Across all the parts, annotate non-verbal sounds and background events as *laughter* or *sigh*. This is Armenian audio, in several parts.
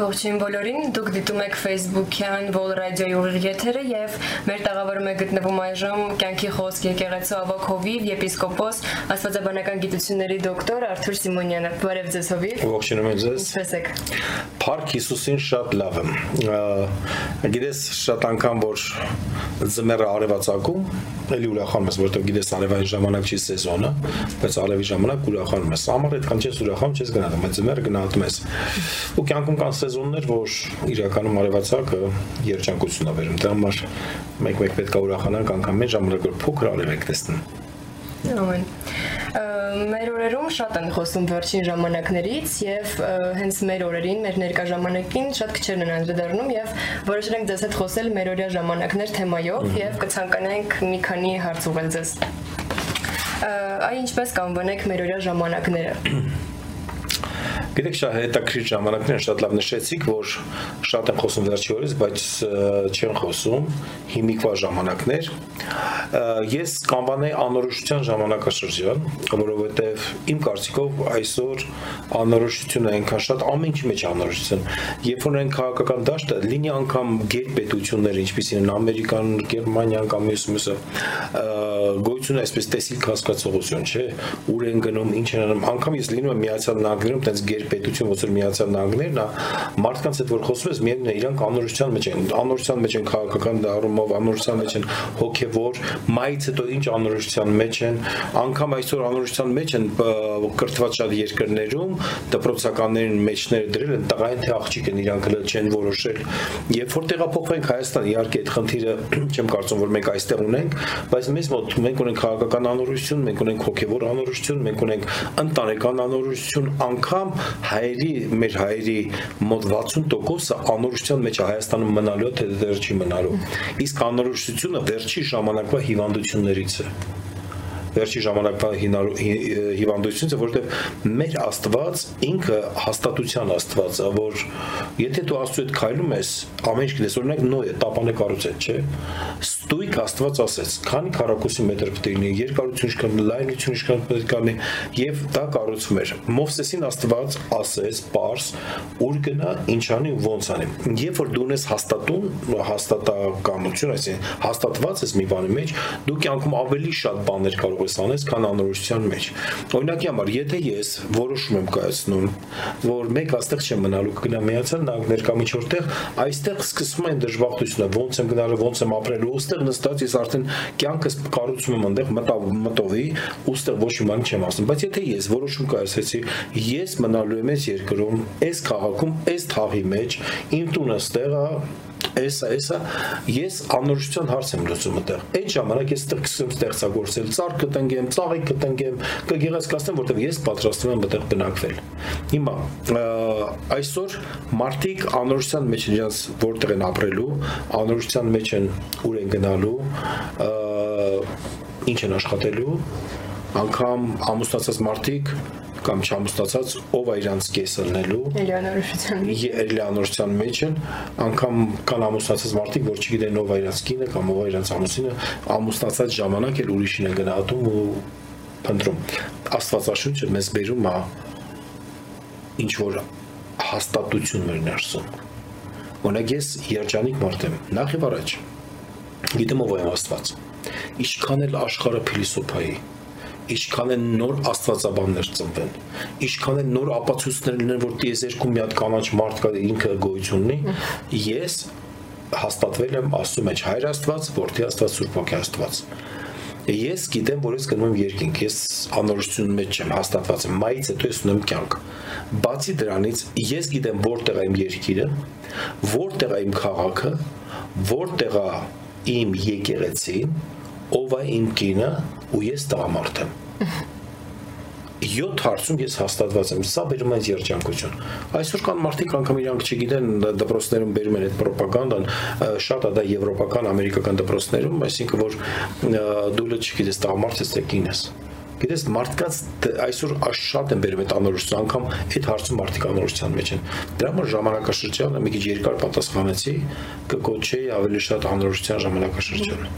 Ողջույն բոլորին։ Դուք դիտում եք Facebook-յան Vol Radio-ի ուղիղ եթերը եւ մեր տաղավարում է գտնվում այժմ կյանքի խոսք եկեղեցու ավակ հովիվ եպիսկոպոս աստվածաբանական գիտությունների դոկտոր Արթուր Սիմոնյանը։ Բարև ձեզ հովիվ։ Ողջունում եմ ձեզ։ Ինչպե՞ս եք։ Փառք Հիսուսին շատ լավ եմ։ Գիտես շատ անգամ որ ձմեռը արևածագում, էլի ուրախանում ես, որովհետեւ գիտես արևային ժամանակ չի սեզոնը, բայց արևի ժամանակ ուրախանում ես։ Ամառ այդքան չես ուրախանում, չես գնահատում, բայց ձմեռը գնահատում ես։ Ու կյանքում կան սեզոններ, որ իրականում արևածագը երջանկություն է բերում։ Դա համար մեկ-մեկ պետք է ուրախանանք անգամ մեր ժամանակ որ փոքր արև եք տեսնում։ Ամեն մեր օրերում շատ են խոսում վերջին ժամանակներից եւ հենց մեր օրերին, մեր ներկա ժամանակին շատ քչերն են անդրադառնում եւ որոշել ենք ձեզ հետ խոսել մեր օրյա ժամանակներ թեմայով եւ կցանկանանք մի քանի հարց ուղղել ձեզ։ Այ ինչպես կանվանեք մեր օրյա ժամանակները։ *clears throat* Գիտեք, շատ հետաքրիր ժամանակներ շատ լավ նշեցիք, որ շատ են խոսում վերջի օրից, բայց չեն խոսում հիմիկվա ժամանակներ։ Ես կանվանեի անորոշության ժամանակաշրջան, որովհետև իմ կարծիքով այսօր անորոշությունը այնքան շատ ամեն ինչի մեջ անորոշություն։ Երբ որ են քաղաքական դաշտը, լինի անգամ գերպետություններ, ինչպիսին են Ամերիկան, Գերմանիան կամ մյուս մյուսը, գոյություն այսպես տեսիլ հասկացողություն, չէ՞, ուր են գնում, ինչ են անում։ Անկամ ես լինում եմ միացյալ նահանգներում, տենց գերպետություն, ոնց որ միացյալ նահանգներն մարդկանց հետ որ խոսում ես, միևնույն է, իրանք անորոշության մեջ են, անորոշության մեջ են քաղաքական դառումով, անորոշության մեջ են հոգևոր, մայից հետո ինչ անորոշության մեջ են, անգամ այսօր անորոշության մեջ են կրթված շատ երկրներում, դպրոցականներին մեջները դրել են տղային թե աղջիկ են իրանք հələ չեն որոշել։ Երբ որ տեղափոխվենք Հայաստան, իհարկե այդ խնդիրը *clears throat* չեմ կարծում որ մենք այստեղ ունենք, բայց մեզ մոտ մենք ունենք քաղաքական անորոշություն, մենք ունենք հոգևոր անորոշություն, մենք ունենք ընտանեկան անորոշություն, անգամ հայերի մեր հայերի մոտ 60%-ը անորոշության մեջ է Հայաստանում մնալու թե դեռ չի մնալու։ Իսկ անորոշությունը վերջի ժամանակվա հիվանդություններից է վերջի ժամանակվա հիվանդությունից, որովհետև մեր Աստված ինքը հաստատության Աստված է, որ եթե դու Աստծո հետ քայլում ես, ամեն ինչ գիտես, օրինակ Նոյը տապանը կառուցեց, չէ։ Ստույգ Աստված ասեց, քանի քառակուսի մետր պետք է լինի, երկարություն ինչքան, լայնություն ինչքան պետք է լինի, եւ դա կառուցվում էր։ Մովսեսին Աստված ասեց, «Պարս, ուր գնա, ինչ անի, ոնց անի»։ Երբ որ դու ունես հաստատուն, հաստատակամություն, այսինքն հաստատված ես մի բանի մեջ, դու կյանքում ավելի շատ բաներ կարող կարող ես անես, քան անորոշության մեջ։ Օրինակի համար, եթե ես որոշում եմ կայացնում, որ մեկ աստեղ չեմ մնալու, նահանգներ կամ ինչ որտեղ, այստեղ սկսվում է դժբախտությունը, ոնց եմ գնալու, ոնց եմ ապրելու, ուստեղ նստած ես արդեն կյանքս կառուցում եմ այնտեղ մտովի, ուստեղ ոչ մի բան չեմ ասում, բայց եթե ես որոշում կայացեցի, ես մնալու եմ այս երկրում, այս քաղաքում, այս թաղի մեջ, իմ տունը ստեղ է, Էսա, էսա, ես անորոշության հարց եմ լուծում այդտեղ։ Այդ ժամանակ ես այդտեղ սկսեմ ստեղծագործել, ծառ կտնկեմ, ծաղիկ կտնկեմ, կգեղեցկացնեմ, որտեղ ես պատրաստվում եմ այդտեղ բնակվել։ Հիմա այսօր մարդիկ անորոշության մեջ են իրաց որտեղ են ապրելու, անորոշության մեջ են ուր են գնալու, ինչ են աշխատելու, անգամ ամուսնացած մարդիկ կամ չամուսնացած ով է իրանց կեսը լնելու Էլիանորոշության մեջ Էլիանորոշության մեջ են անգամ կան ամուսնացած մարդիկ որ չգիտեն ով է իրանց կինը կամ ով է իրանց ամուսինը ամուսնացած ժամանակ էլ ուրիշին են գնահատում ու փնտրում Աստվածաշունչը մեզ բերում է ինչ որ հաստատություն մեր ներսում Օրինակ ես երջանիկ մարդ եմ նախ եւ առաջ գիտեմ ով է Աստված ինչքան էլ աշխարհը փիլիսոփայի ինչքան են նոր աստվածաբաններ ծնվեն, ինչքան են նոր ապացույցներ լինեն, որ տիեզերքում մի հատ կանաչ մարդ կա ինքը գոյություն ունի, ես հաստատվել եմ Աստծո մեջ Հայր Աստված, Որդի Աստված, Սուրբ Ոգի Աստված։ Ես գիտեմ, որ ես գնում եմ երկինք, ես անորոշություն մեջ եմ հաստատված մայից հետո ես ունեմ կյանք։ Բացի դրանից, ես գիտեմ որտեղ է իմ երկիրը, որտեղ է իմ քաղաքը, որտեղ է իմ եկեղեցին, ով է իմ կինը, ու ես տղամարդ եմ 7 հարցում ես հաստատված եմ։ Սա բերում է երջանկություն։ Այսօր կան մարդիկ անգամ իրանք չգիտեն դպրոցներում բերում են այդ ռոպագանդան, շատ է դա եվրոպական, ամերիկական դպրոցներում, այսինքն որ դու լը չգիտես տղամարդ ես թե կին ես Գիտես, մարդկանց այսօր շատ են բերում այդ անորոշություն, անգամ այդ հարցում մարդիկ անորոշության մեջ են։ Դրա համար ժամանակաշրջանը մի քիչ երկար պատասխանեցի, կկոչեի ավելի շատ անորոշության ժամանակաշրջանը։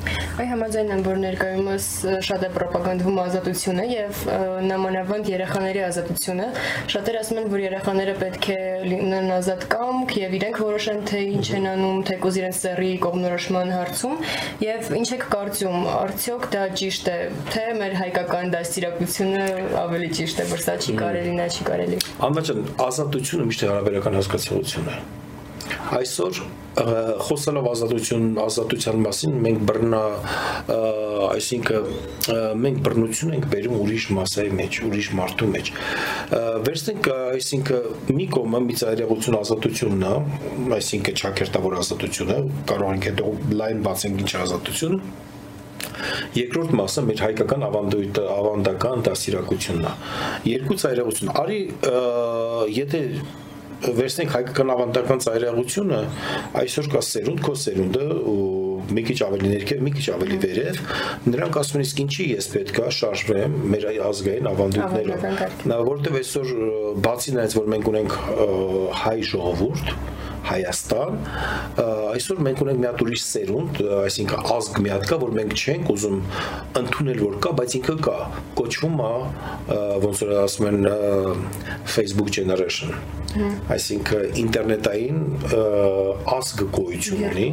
Այ համաձայն եմ, որ ներկայումս շատ է ռոպագանդվում ազատությունը եւ նամանավանդ երեխաների ազատությունը։ Շատերը ասում են, որ երեխաները պետք է լինեն ազատ կամք եւ իրենք որոշեն թե ինչ են անում, թե կոզ իրենց սերի կողմնորոշման հարցում եւ ինչ եք կարծում, արդյոք դա ճիշտ է, թե մեր հայկական դաստիարակությունը ավելի ճիշտ է, որ սա չի կարելի, նա չի կարելի։ Անվաճան ազատությունը միշտ հարաբերական հասկացություն է այսօր խոսելով ազատություն ազատության մասին մենք բռնա այսինքն մենք բռնություն ենք բերում ուրիշ massայի մեջ ուրիշ մարդու մեջ վերցնենք այսինքն մի կողմը մի ծայրեղություն ազատությունն է այսինքն ճակերտավոր ազատությունը կարող ենք հետո լայն բացենք ինչ ազատություն Երկրորդ մասը մեր հայկական ավանդույթը, ավանդական դասիրակությունն է։ Երկու ծայրեղություն։ Արի եթե վերցնենք հայկական ավանդական ծայրահեղությունը, այսօր կա սերունդ, քո սերունդը մի քիչ ավելի ներքև, մի քիչ ավելի վերև, նրանք ասում են իսկ ինչի ես պետքա շարժվեմ մեր ազգային ավանդույթներով։ Նա որտեվ այսօր բացի նրանից որ մենք ունենք հայ ժողովուրդ, Հայաստան, այսօր մենք ունենք մի հատ ուրիշ սերունդ, այսինքն ազգ մի հատ կա, որ մենք չենք ուզում ընդունել որ կա, բայց ինքը կա։ Կոչվում է ոնց որ ասում են Facebook generation այսինքն ինտերնետային ազգ գոյություն ունի,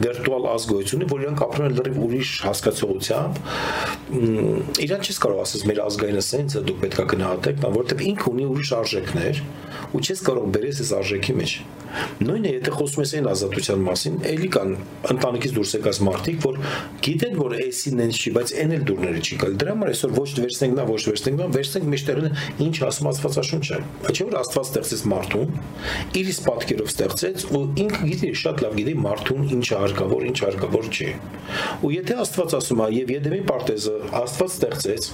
վիրտուալ ազգ գոյություն ունի, որ իրանք ապրում են լրիվ ուրիշ հասկացողությամբ։ Իրան չես կարող ասես մեր ազգայինը սենց է դուք պետքա գնահատեք, որովհետև ինքը ունի ուրիշ արժեքներ ու չես կարող բերես այս արժեքի մեջ։ Նույնը եթե խոսում ես այն ազատության մասին, ելի կան ընտանիքից դուրս եկած մարդիկ, որ գիտեն, որ էսին են չի, բայց այն էլ դուրները չի գալ։ Դրա համար այսօր ոչ վերցնենք նա, ոչ վերցնենք նա, վերցնենք մեջտեղը ինչ ասում Աստվածաշունչը։ Բայց չէ որ Աստված ստեղծեց մարդուն, իր իսկ պատկերով ստեղծեց ու ինքը գիտի, շատ լավ գիտի մարդուն ինչ հարկավոր, ինչ հարկավոր չի։ Ու եթե Աստված ասում է եւ Եդեմի պարտեզը Աստված ստեղծեց,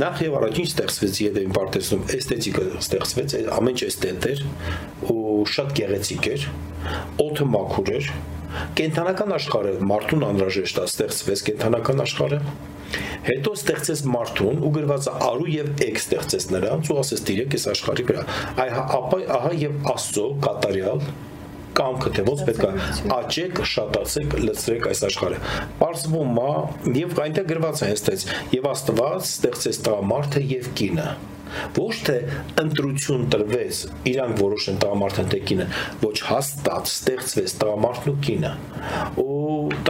նախ եւ առաջ ինչ ստեղծվեց Եդեմի պարտեզում, էսթետիկը ստեղծվեց, ամեն ինչ էսթետ էր ու շատ գեղեցիկ էր, օդը մաքուր էր, կենթանական աշխարհը մարդուն անհրաժեշտ է ստեղծվեց կենթանական աշխարհը հետո ստեղծեց մարդուն ու գրված է արու եւ էկ ստեղծեց նրանց ու ասես դիրեք այս աշխարհի վրա այ ապա ահա եւ աստծո կատարյալ կամքը թե ոնց պետք է աճեք, շատացեք, լցրեք այս աշխարհը։ Պարզվում է եւ այնտեղ գրված է այստեղ եւ Աստված ստեղծեց տղամարդը եւ կինը ոչ թե ընտրություն տրվեց իրանք որոշեն տղամարդն թե կինը ոչ հաստատ ստեղծվեց տղամարդն ու կինը ու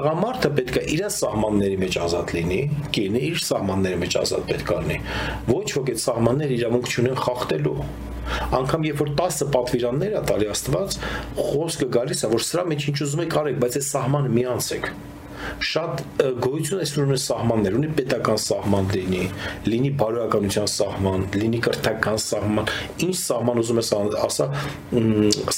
տղամարդը պետք է իր սահմանների մեջ ազատ լինի կինը իր սահմանների մեջ ազատ պետք է լինի ոչ ոք այդ սահմանները իրավունք չունեն խախտելու անգամ երբ որ 10 պատվիրաններ է տալի Աստված խոսքը գալիս է որ սրա մեջ ինչ ուզում եք արեք բայց այս սահմանը մի անցեք շատ գոյություն այսօր ունի սահմաններ, ունի պետական սահման լինի, լինի բարոյականության սահման, լինի կրթական սահման, ինչ սահման ուզում ես ասա,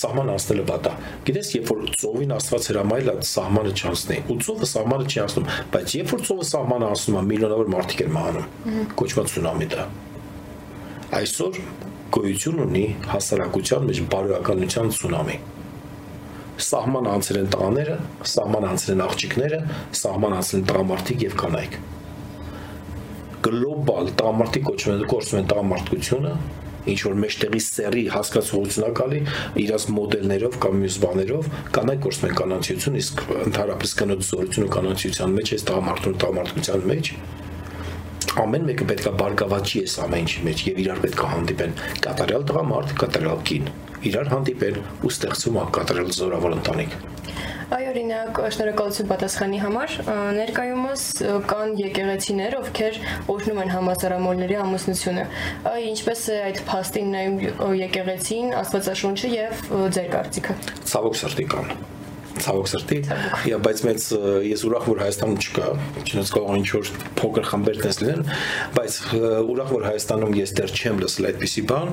սահման անցնելը բատա։ Գիտես, երբ որ ծովին Աստված հրամայել է սահմանը չանցնի, ու ծովը սահմանը չի անցնում, բայց երբ որ ծովը սահմանը անցնում է, միլիոնավոր մարդիկ են մահանում։ Կոչված ցունամի դա։ Այսօր գոյություն ունի հասարակության մեջ բարոյականության ցունամի սահման անցել են տղաները, սահման անցել են աղջիկները, սահման անցել են տղամարդիկ եւ կանայք։ Գլոբալ տղամարդիկ կոչվում են կորցնում են տղամարդկությունը, ինչ որ մեջտեղի սերի հասկացողությունակալի իրաց մոդելներով կամ մյուս բաներով կանայք կորցնում են կանանցիություն, իսկ ընդհանրապես կնոջ զորությունը կանանցիության մեջ, այս տղամարդուն տղամարդկության մեջ ամեն մեկը պետքա բարգավաճի այս ամեն ինչի մեջ եւ իրար պետքա հանդիպեն կատարյալ տղամարդ, կատարյալ կին իրար հանդիպել ու ստեղծում կատարել զորավոր ընտանիք։ Այ օրինակ, շնորհակալություն պատասխանի համար։ Ներկայումս կան եկեղեցիներ, ովքեր օրհնում են համասարամոլների ամուսնությունը։ ինչպես է այդ փաստին նայում եկեղեցին, Աստվածաշունչը եւ ձեր կարծիքը։ Ցավոք սրտի կան ցավոք սրտի, իա, բայց մեծ ես ուրախ որ Հայաստանում չկա, չնայած կարող ինչ որ փոքր խմբեր տեսնեն, բայց ուրախ որ Հայաստանում ես դեռ չեմ լսել այդպիսի բան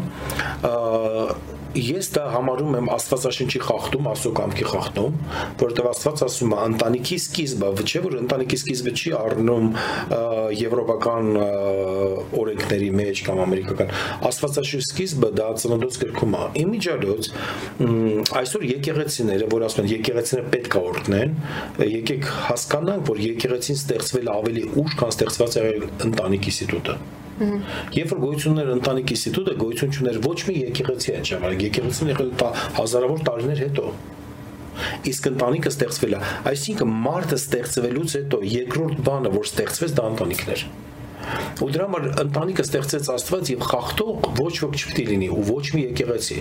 ես դա համարում եմ Աստվածաշնչի խախտում, Աստծո կամքի խախտում, որովհետև Աստված ասում է ընտանիքի սկիզբը, չէ՞ որ ընտանիքի սկիզբը չի առնում եվրոպական օրենքների մեջ կամ ամերիկական։ Աստվածաշնչի սկիզբը դա ծննդոց գրքում է։ Իմիջիալոց այսօր եկեղեցիները, որ ասում են եկեղեցիները պետք է օրհնեն, եկեք հասկանանք, որ եկեղեցին ստեղծվել ավելի ուշ, քան ստեղծված է ընտանիքի ինստիտուտը Երբ որ գոյություններ ընտանիք ինստիտուտը գոյություն չուներ ոչ մի եկեղեցի այդ ժամանակ, եկեղեցին եղել հազարավոր տարիներ հետո իսկ ընտանիքը ստեղծվել է այսինքն մարդը ստեղծվելուց հետո երկրորդ բանը որ ստեղծվեց դա ընտանիքն էր ու դրա համար ընտանիքը ստեղծեց Աստված եւ խախտող ոչ ոք չպետք է լինի ու ոչ մի եկեղեցի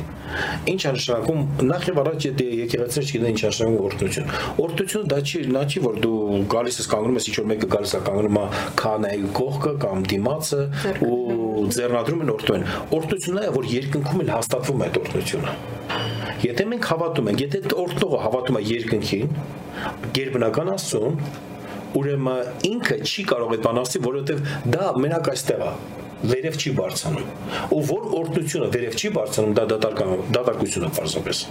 ինչ է նշանակում նախ եւ առաջ եթե եկեղեցին չգիտեն ինչ է նշանակում օրհնություն օրհնությունը դա չի նա չի որ դու գալիս ես կանգնում ես ինչ որ մեկը գալիս է կանգնում է քանայի կողքը կամ դիմացը ու ձեռնադրում են օրհնում են օրհնությունն է որ երկնքում էլ հաստատվում է այդ օրհնությունը Եթե մենք հավատում ենք, եթե օրտնողը հավատում է երկնքին, գերբնական Աստծուն, ուրեմն ինքը չի կարող այդ բանը ասի, որովհետև դա մենակ այստեղ է վերև չի բարձանում։ Ու որ օրտնությունը վերև չի բարձանում, դա դատարկան դատարկություն է պարզապես։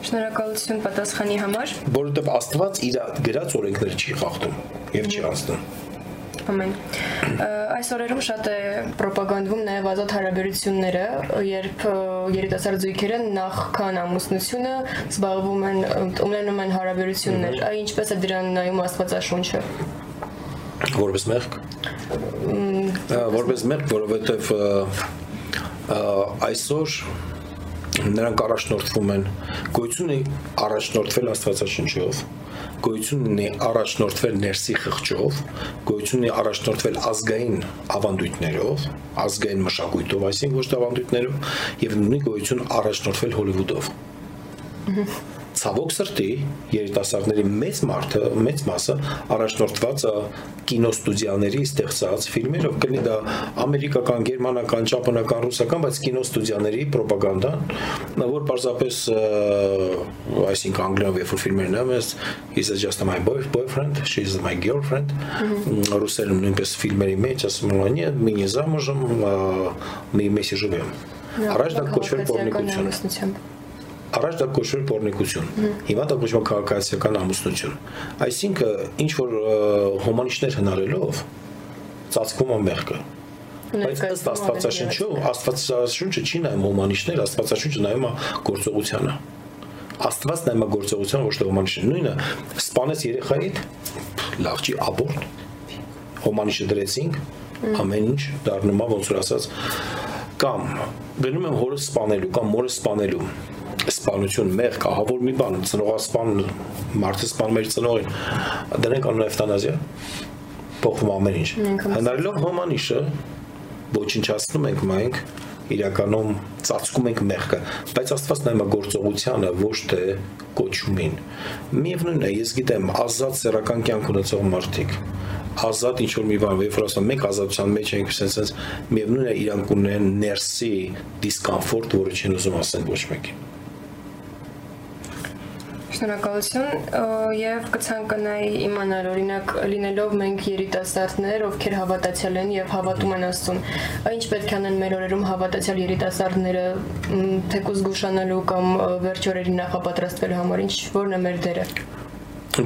Շնորհակալություն պատասխանի համար։ Որովհետև Աստված իր գրած օրենքները չի խախտում եւ չի անցնում։ Ամեն։ Այս օրերում շատ է ռոպագանդվում նաև ազատ հարաբերությունները, երբ երիտասարդ զույգերը նախքան ամուսնությունը զբաղվում են ունենում են հարաբերություններ։ Այ ինչպես է դրան նայում Աստվածաշունչը։ Որպես մեղք։ Որպես մեղք, որովհետև այսօր նրանք առաջնորդվում են գույցունի առաջնորդվել Աստվածաշնչով գոյություն ունի առաջնորդվել ներսի խղճով, գոյություն ունի առաջնորդվել ազգային ավանդույթներով, ազգային մշակույթով, այսինքն ոչ թե ավանդույթներով, եւ ունի գոյություն առաջնորդվել Հոլիվուդով ցավոք սրտի երիտասարդների մեծ մարդը, մեծ մասը առաջնորդված է կինոստուդիաների ստեղծած ֆիլմերով, կլինի դա ամերիկական, գերմանական, ճապոնական, ռուսական, բայց կինոստուդիաների ռոպագանդան, որ պարզապես այսինքն անգլերենով երբ որ ֆիլմերն եմ, is just my boyfriend, she is my girlfriend, ռուսերեն նույնպես ֆիլմերի մեջ ասում են, «Нет, мы не замужем, мы вместе живем»։ Առաջ դա կոչվել պորնիկություն առաջ դա կոչվել պորնիկություն։ Հիմա դա կոչվում քաղաքացիական ամուսնություն։ Այսինքն ինչ որ հոմանիշներ հնարելով ծածկում է մեղքը։ Բայց ըստ Աստվածաշնչու, Աստվածաշունչը չի նայում հոմանիշներ, Աստվածաշունչը նայում է գործողությանը։ Աստված նայում է գործողության ոչ թե հոմանիշը։ Նույնը սպանեց երեխայիդ, լավ չի աբորտ։ Հոմանիշը դրեցինք, ամեն ինչ դառնում է ոնց որ ասած կամ գնում եմ հորը սպանելու կամ մորը սպանելու սպանություն, մեղ, կահավոր մի բան, ծնողասպան մարդը սպանում է իր ծնողին, դրանք անում էվտանազիա, փոխվում ամեն ինչ։ Հնարելով հոմանիշը ոչնչացնում ենք մենք իրականում ծածկում ենք մեղքը, բայց Աստված նայում է գործողությանը, ոչ թե կոչումին։ Միևնույնն է, ես գիտեմ, ազատ սեռական կյանք ունեցող մարդիկ, ազատ ինչ որ մի բան, երբ որ ասում մենք ազատության մեջ ենք, sense միևնույնն է իրանք ունեն ներսի դիսկոմֆորտ, որը չեն ուզում ասեն ոչ մեկին։ Շնորհակալություն եւ կցանկանայի իմանալ օրինակ լինելով մենք երիտասարդներ, ովքեր հավատացյալ են եւ հավատում են Աստծուն, ինչ պետք է անեն մեր օրերում հավատացյալ երիտասարդները թեկուզ գուշանալու կամ վերջ օրերի նախապատրաստվելու համար, ինչ որն է մեր դերը։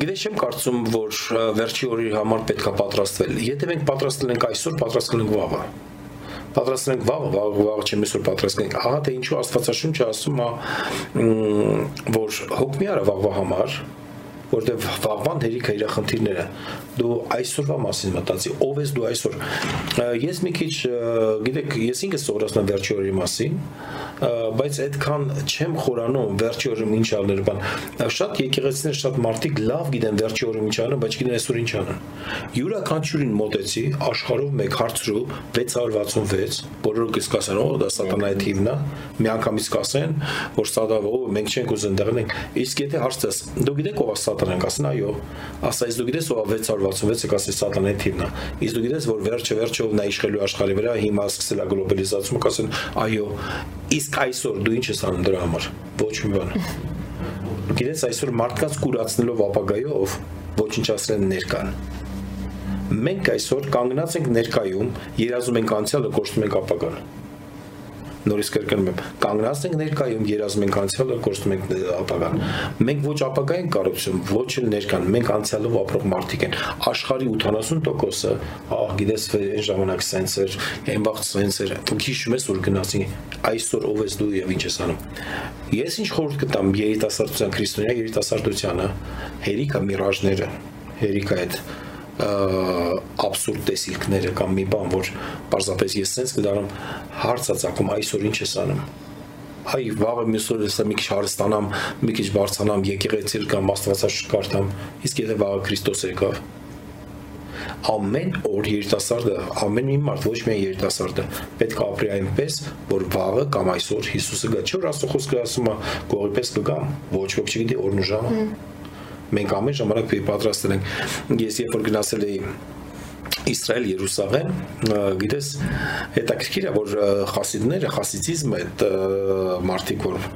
Գիտես, չեմ կարծում, որ վերջի օրերի համար պետքա պատրաստվել։ Եթե մենք պատրաստել ենք այսօր, պատրաստել ենք վաղը պատրաստենք վաղ, վաղ, վաղ չեմ այսօր պատրաստենք։ Ահա թե ինչու Աստվածաշունչը ասում է, որ հոգ մի արա վաղվա համար, որտեվ վաղվան հերիք է իր խնդիրները դու այսօրվա մասին մտածի ով ես դու այսօր ես մի քիչ գիտեք ես ինքս սովորացնեմ վերջի օրի մասին բայց այդքան չեմ խորանում վերջի օրը ինչ ալներ բան. Շատ եկեղեցիներ շատ մարդիկ լավ գիտեն վերջի օրը ինչ ալեն բայց գիտեն այսօր ինչ անեն յուրաքանչյուրին մոտեցի աշխարհով մեկ հարցրու 666 բոլորը կսկասեն օ դա սատանայի թիվն է միանգամից կասեն որ սատանա օ մենք չենք ուզեն դեղնենք իսկ եթե հարցես դու գիտեք ով է սատանան կասեն այո ասա իսկ դու գիտես ով է 666-ը կասի սատանայի թիվն է իսկ դու գիտես որ վերջը վերջով նա իշխելու աշխարհի վրա հիմա սկսել է գլոբալիզացումը կասեն այո իսկ այսօր դու ինչ ես անում դրա համար ոչ մի բան գիտես այսօր մարդկանց կուրացնելով ապագայով ոչնչացրել ներկան մենք այսօր կանգնած ենք ներկայում երազում ենք անցյալը կորցնում ենք ապագան նորից կրկնում եմ, կանգնած ենք ներկայում, երազում ենք անցյալը, կորցնում ենք ապագան։ Մենք ոչ ապագա ենք կառուցում, ոչ էլ ներկան, մենք անցյալով ապրող մարդիկ են։ Աշխարհի 80%-ը, ահ, գիտես, այն ժամանակ սենց էր, այն վաղ սենց էր։ Դու հիշում ես, որ գնացի այսօր ով ես դու եւ ինչ ես անում։ Ես ինչ խորհուրդ կտամ երիտասարդության, քրիստոնյա երիտասարդությանը, հերիքա միրաժները, հերիքա այդ абսուրդ տեսիլքները կամ մի բան, որ պարզապես ես sense կդառնամ հարցածակում այսօր ինչ ես անում այ վաղը մյուսօր հեսա մի քիչ հարստանամ, մի քիչ բարձրանամ, եկեղեցիել կամ աստվածաշկարտամ, իսկ եթե վաղը Քրիստոս եկավ, ամեն օր երիտասարդը, ամեն մի մարդ, ոչ միայն երիտասարդը, պետք է ապրի այնպես, որ վաղը կամ այսօր Հիսուսը գա, չէ՞ որ Աստծո խոսքը ասում է, գողի պես կգամ, ոչ ոք չգիտի օրն ու ժամը մենք ամեն ժամանակ պետք է պատրաստ լինենք ես երբ որ գնացել էի Իսրայել, Երուսաղեմ, գիտես, հետաքրքիր է, որ խասիդները, խասիցիզմը այդ մարդիկ, որ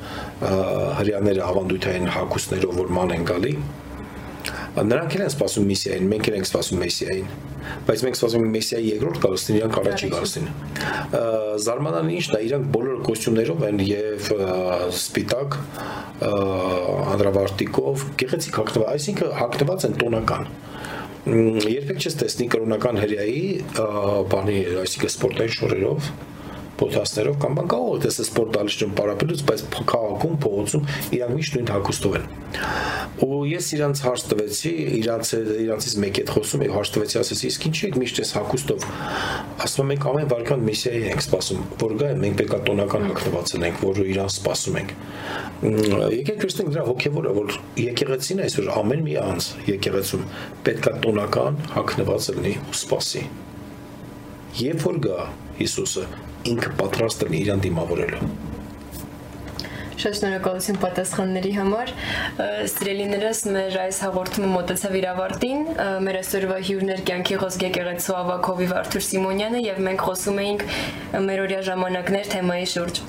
հрьяաները ավանդույթային հակուսներով որ ման են գալի, նրանք էլ են սպասում միսիային, մենք էլ ենք սպասում մեսիային, բայց մենք սպասում ենք մեսիայի երկրորդ գալստին, իրանք առաջի գալստին։ Զարմանալի ինչն է, իրանք բոլոր կոստյումներով են եւ սպիտակ անդրավարտիկով, գեղեցիկ հագնված, այսինքն հագնված են տոնական երբեք չես տեսնի կրոնական հրյայի բանի, այսինքն սպորտային շորերով պոդքասթերով կամ բան կարող է տեսնել սպորտ դալիճում պարապելուց, բայց քաղաքում, փողոցում իրանք միշտ նույն հագուստով են։ Ու ես իրանց հարց տվեցի, իրանց իրանցից մեկի հետ խոսում եի հարց տվեցի, ասեցի, իսկ ինչի՞ եք միշտ այս հագուստով։ Ասում ենք ամեն վարքան միսիայի ենք սպասում, որ գա մենք պետք է տոնական հագնված լինենք, որը իրան սպասում ենք։ Եկեք քրստենք դրա հոգևորը, որ եկեղեցին այսօր ամեն մի անձ եկեղեցում պետք է տոնական հագնված լինի ու սպասի։ Երբ որ գա Հիսուսը, ինքը պատրաստ է իրան դիմավորելու։ Շատ շնորհակալություն պատասխանների համար։ Սիրելիներս, մեր այս հաղորդումը մոտեցավ իր ավարտին։ Մեր այսօրվա հյուրներ կյանքի խոսք եկեղեցու ավակովի Վարդուր Սիմոնյանը եւ մենք խոսում էինք մեր օրյա ժամանակներ թեմայի շուրջ։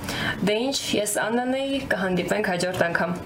Դե ինչ, ես Աննան էի, կհանդիպենք հաջորդ անգամ։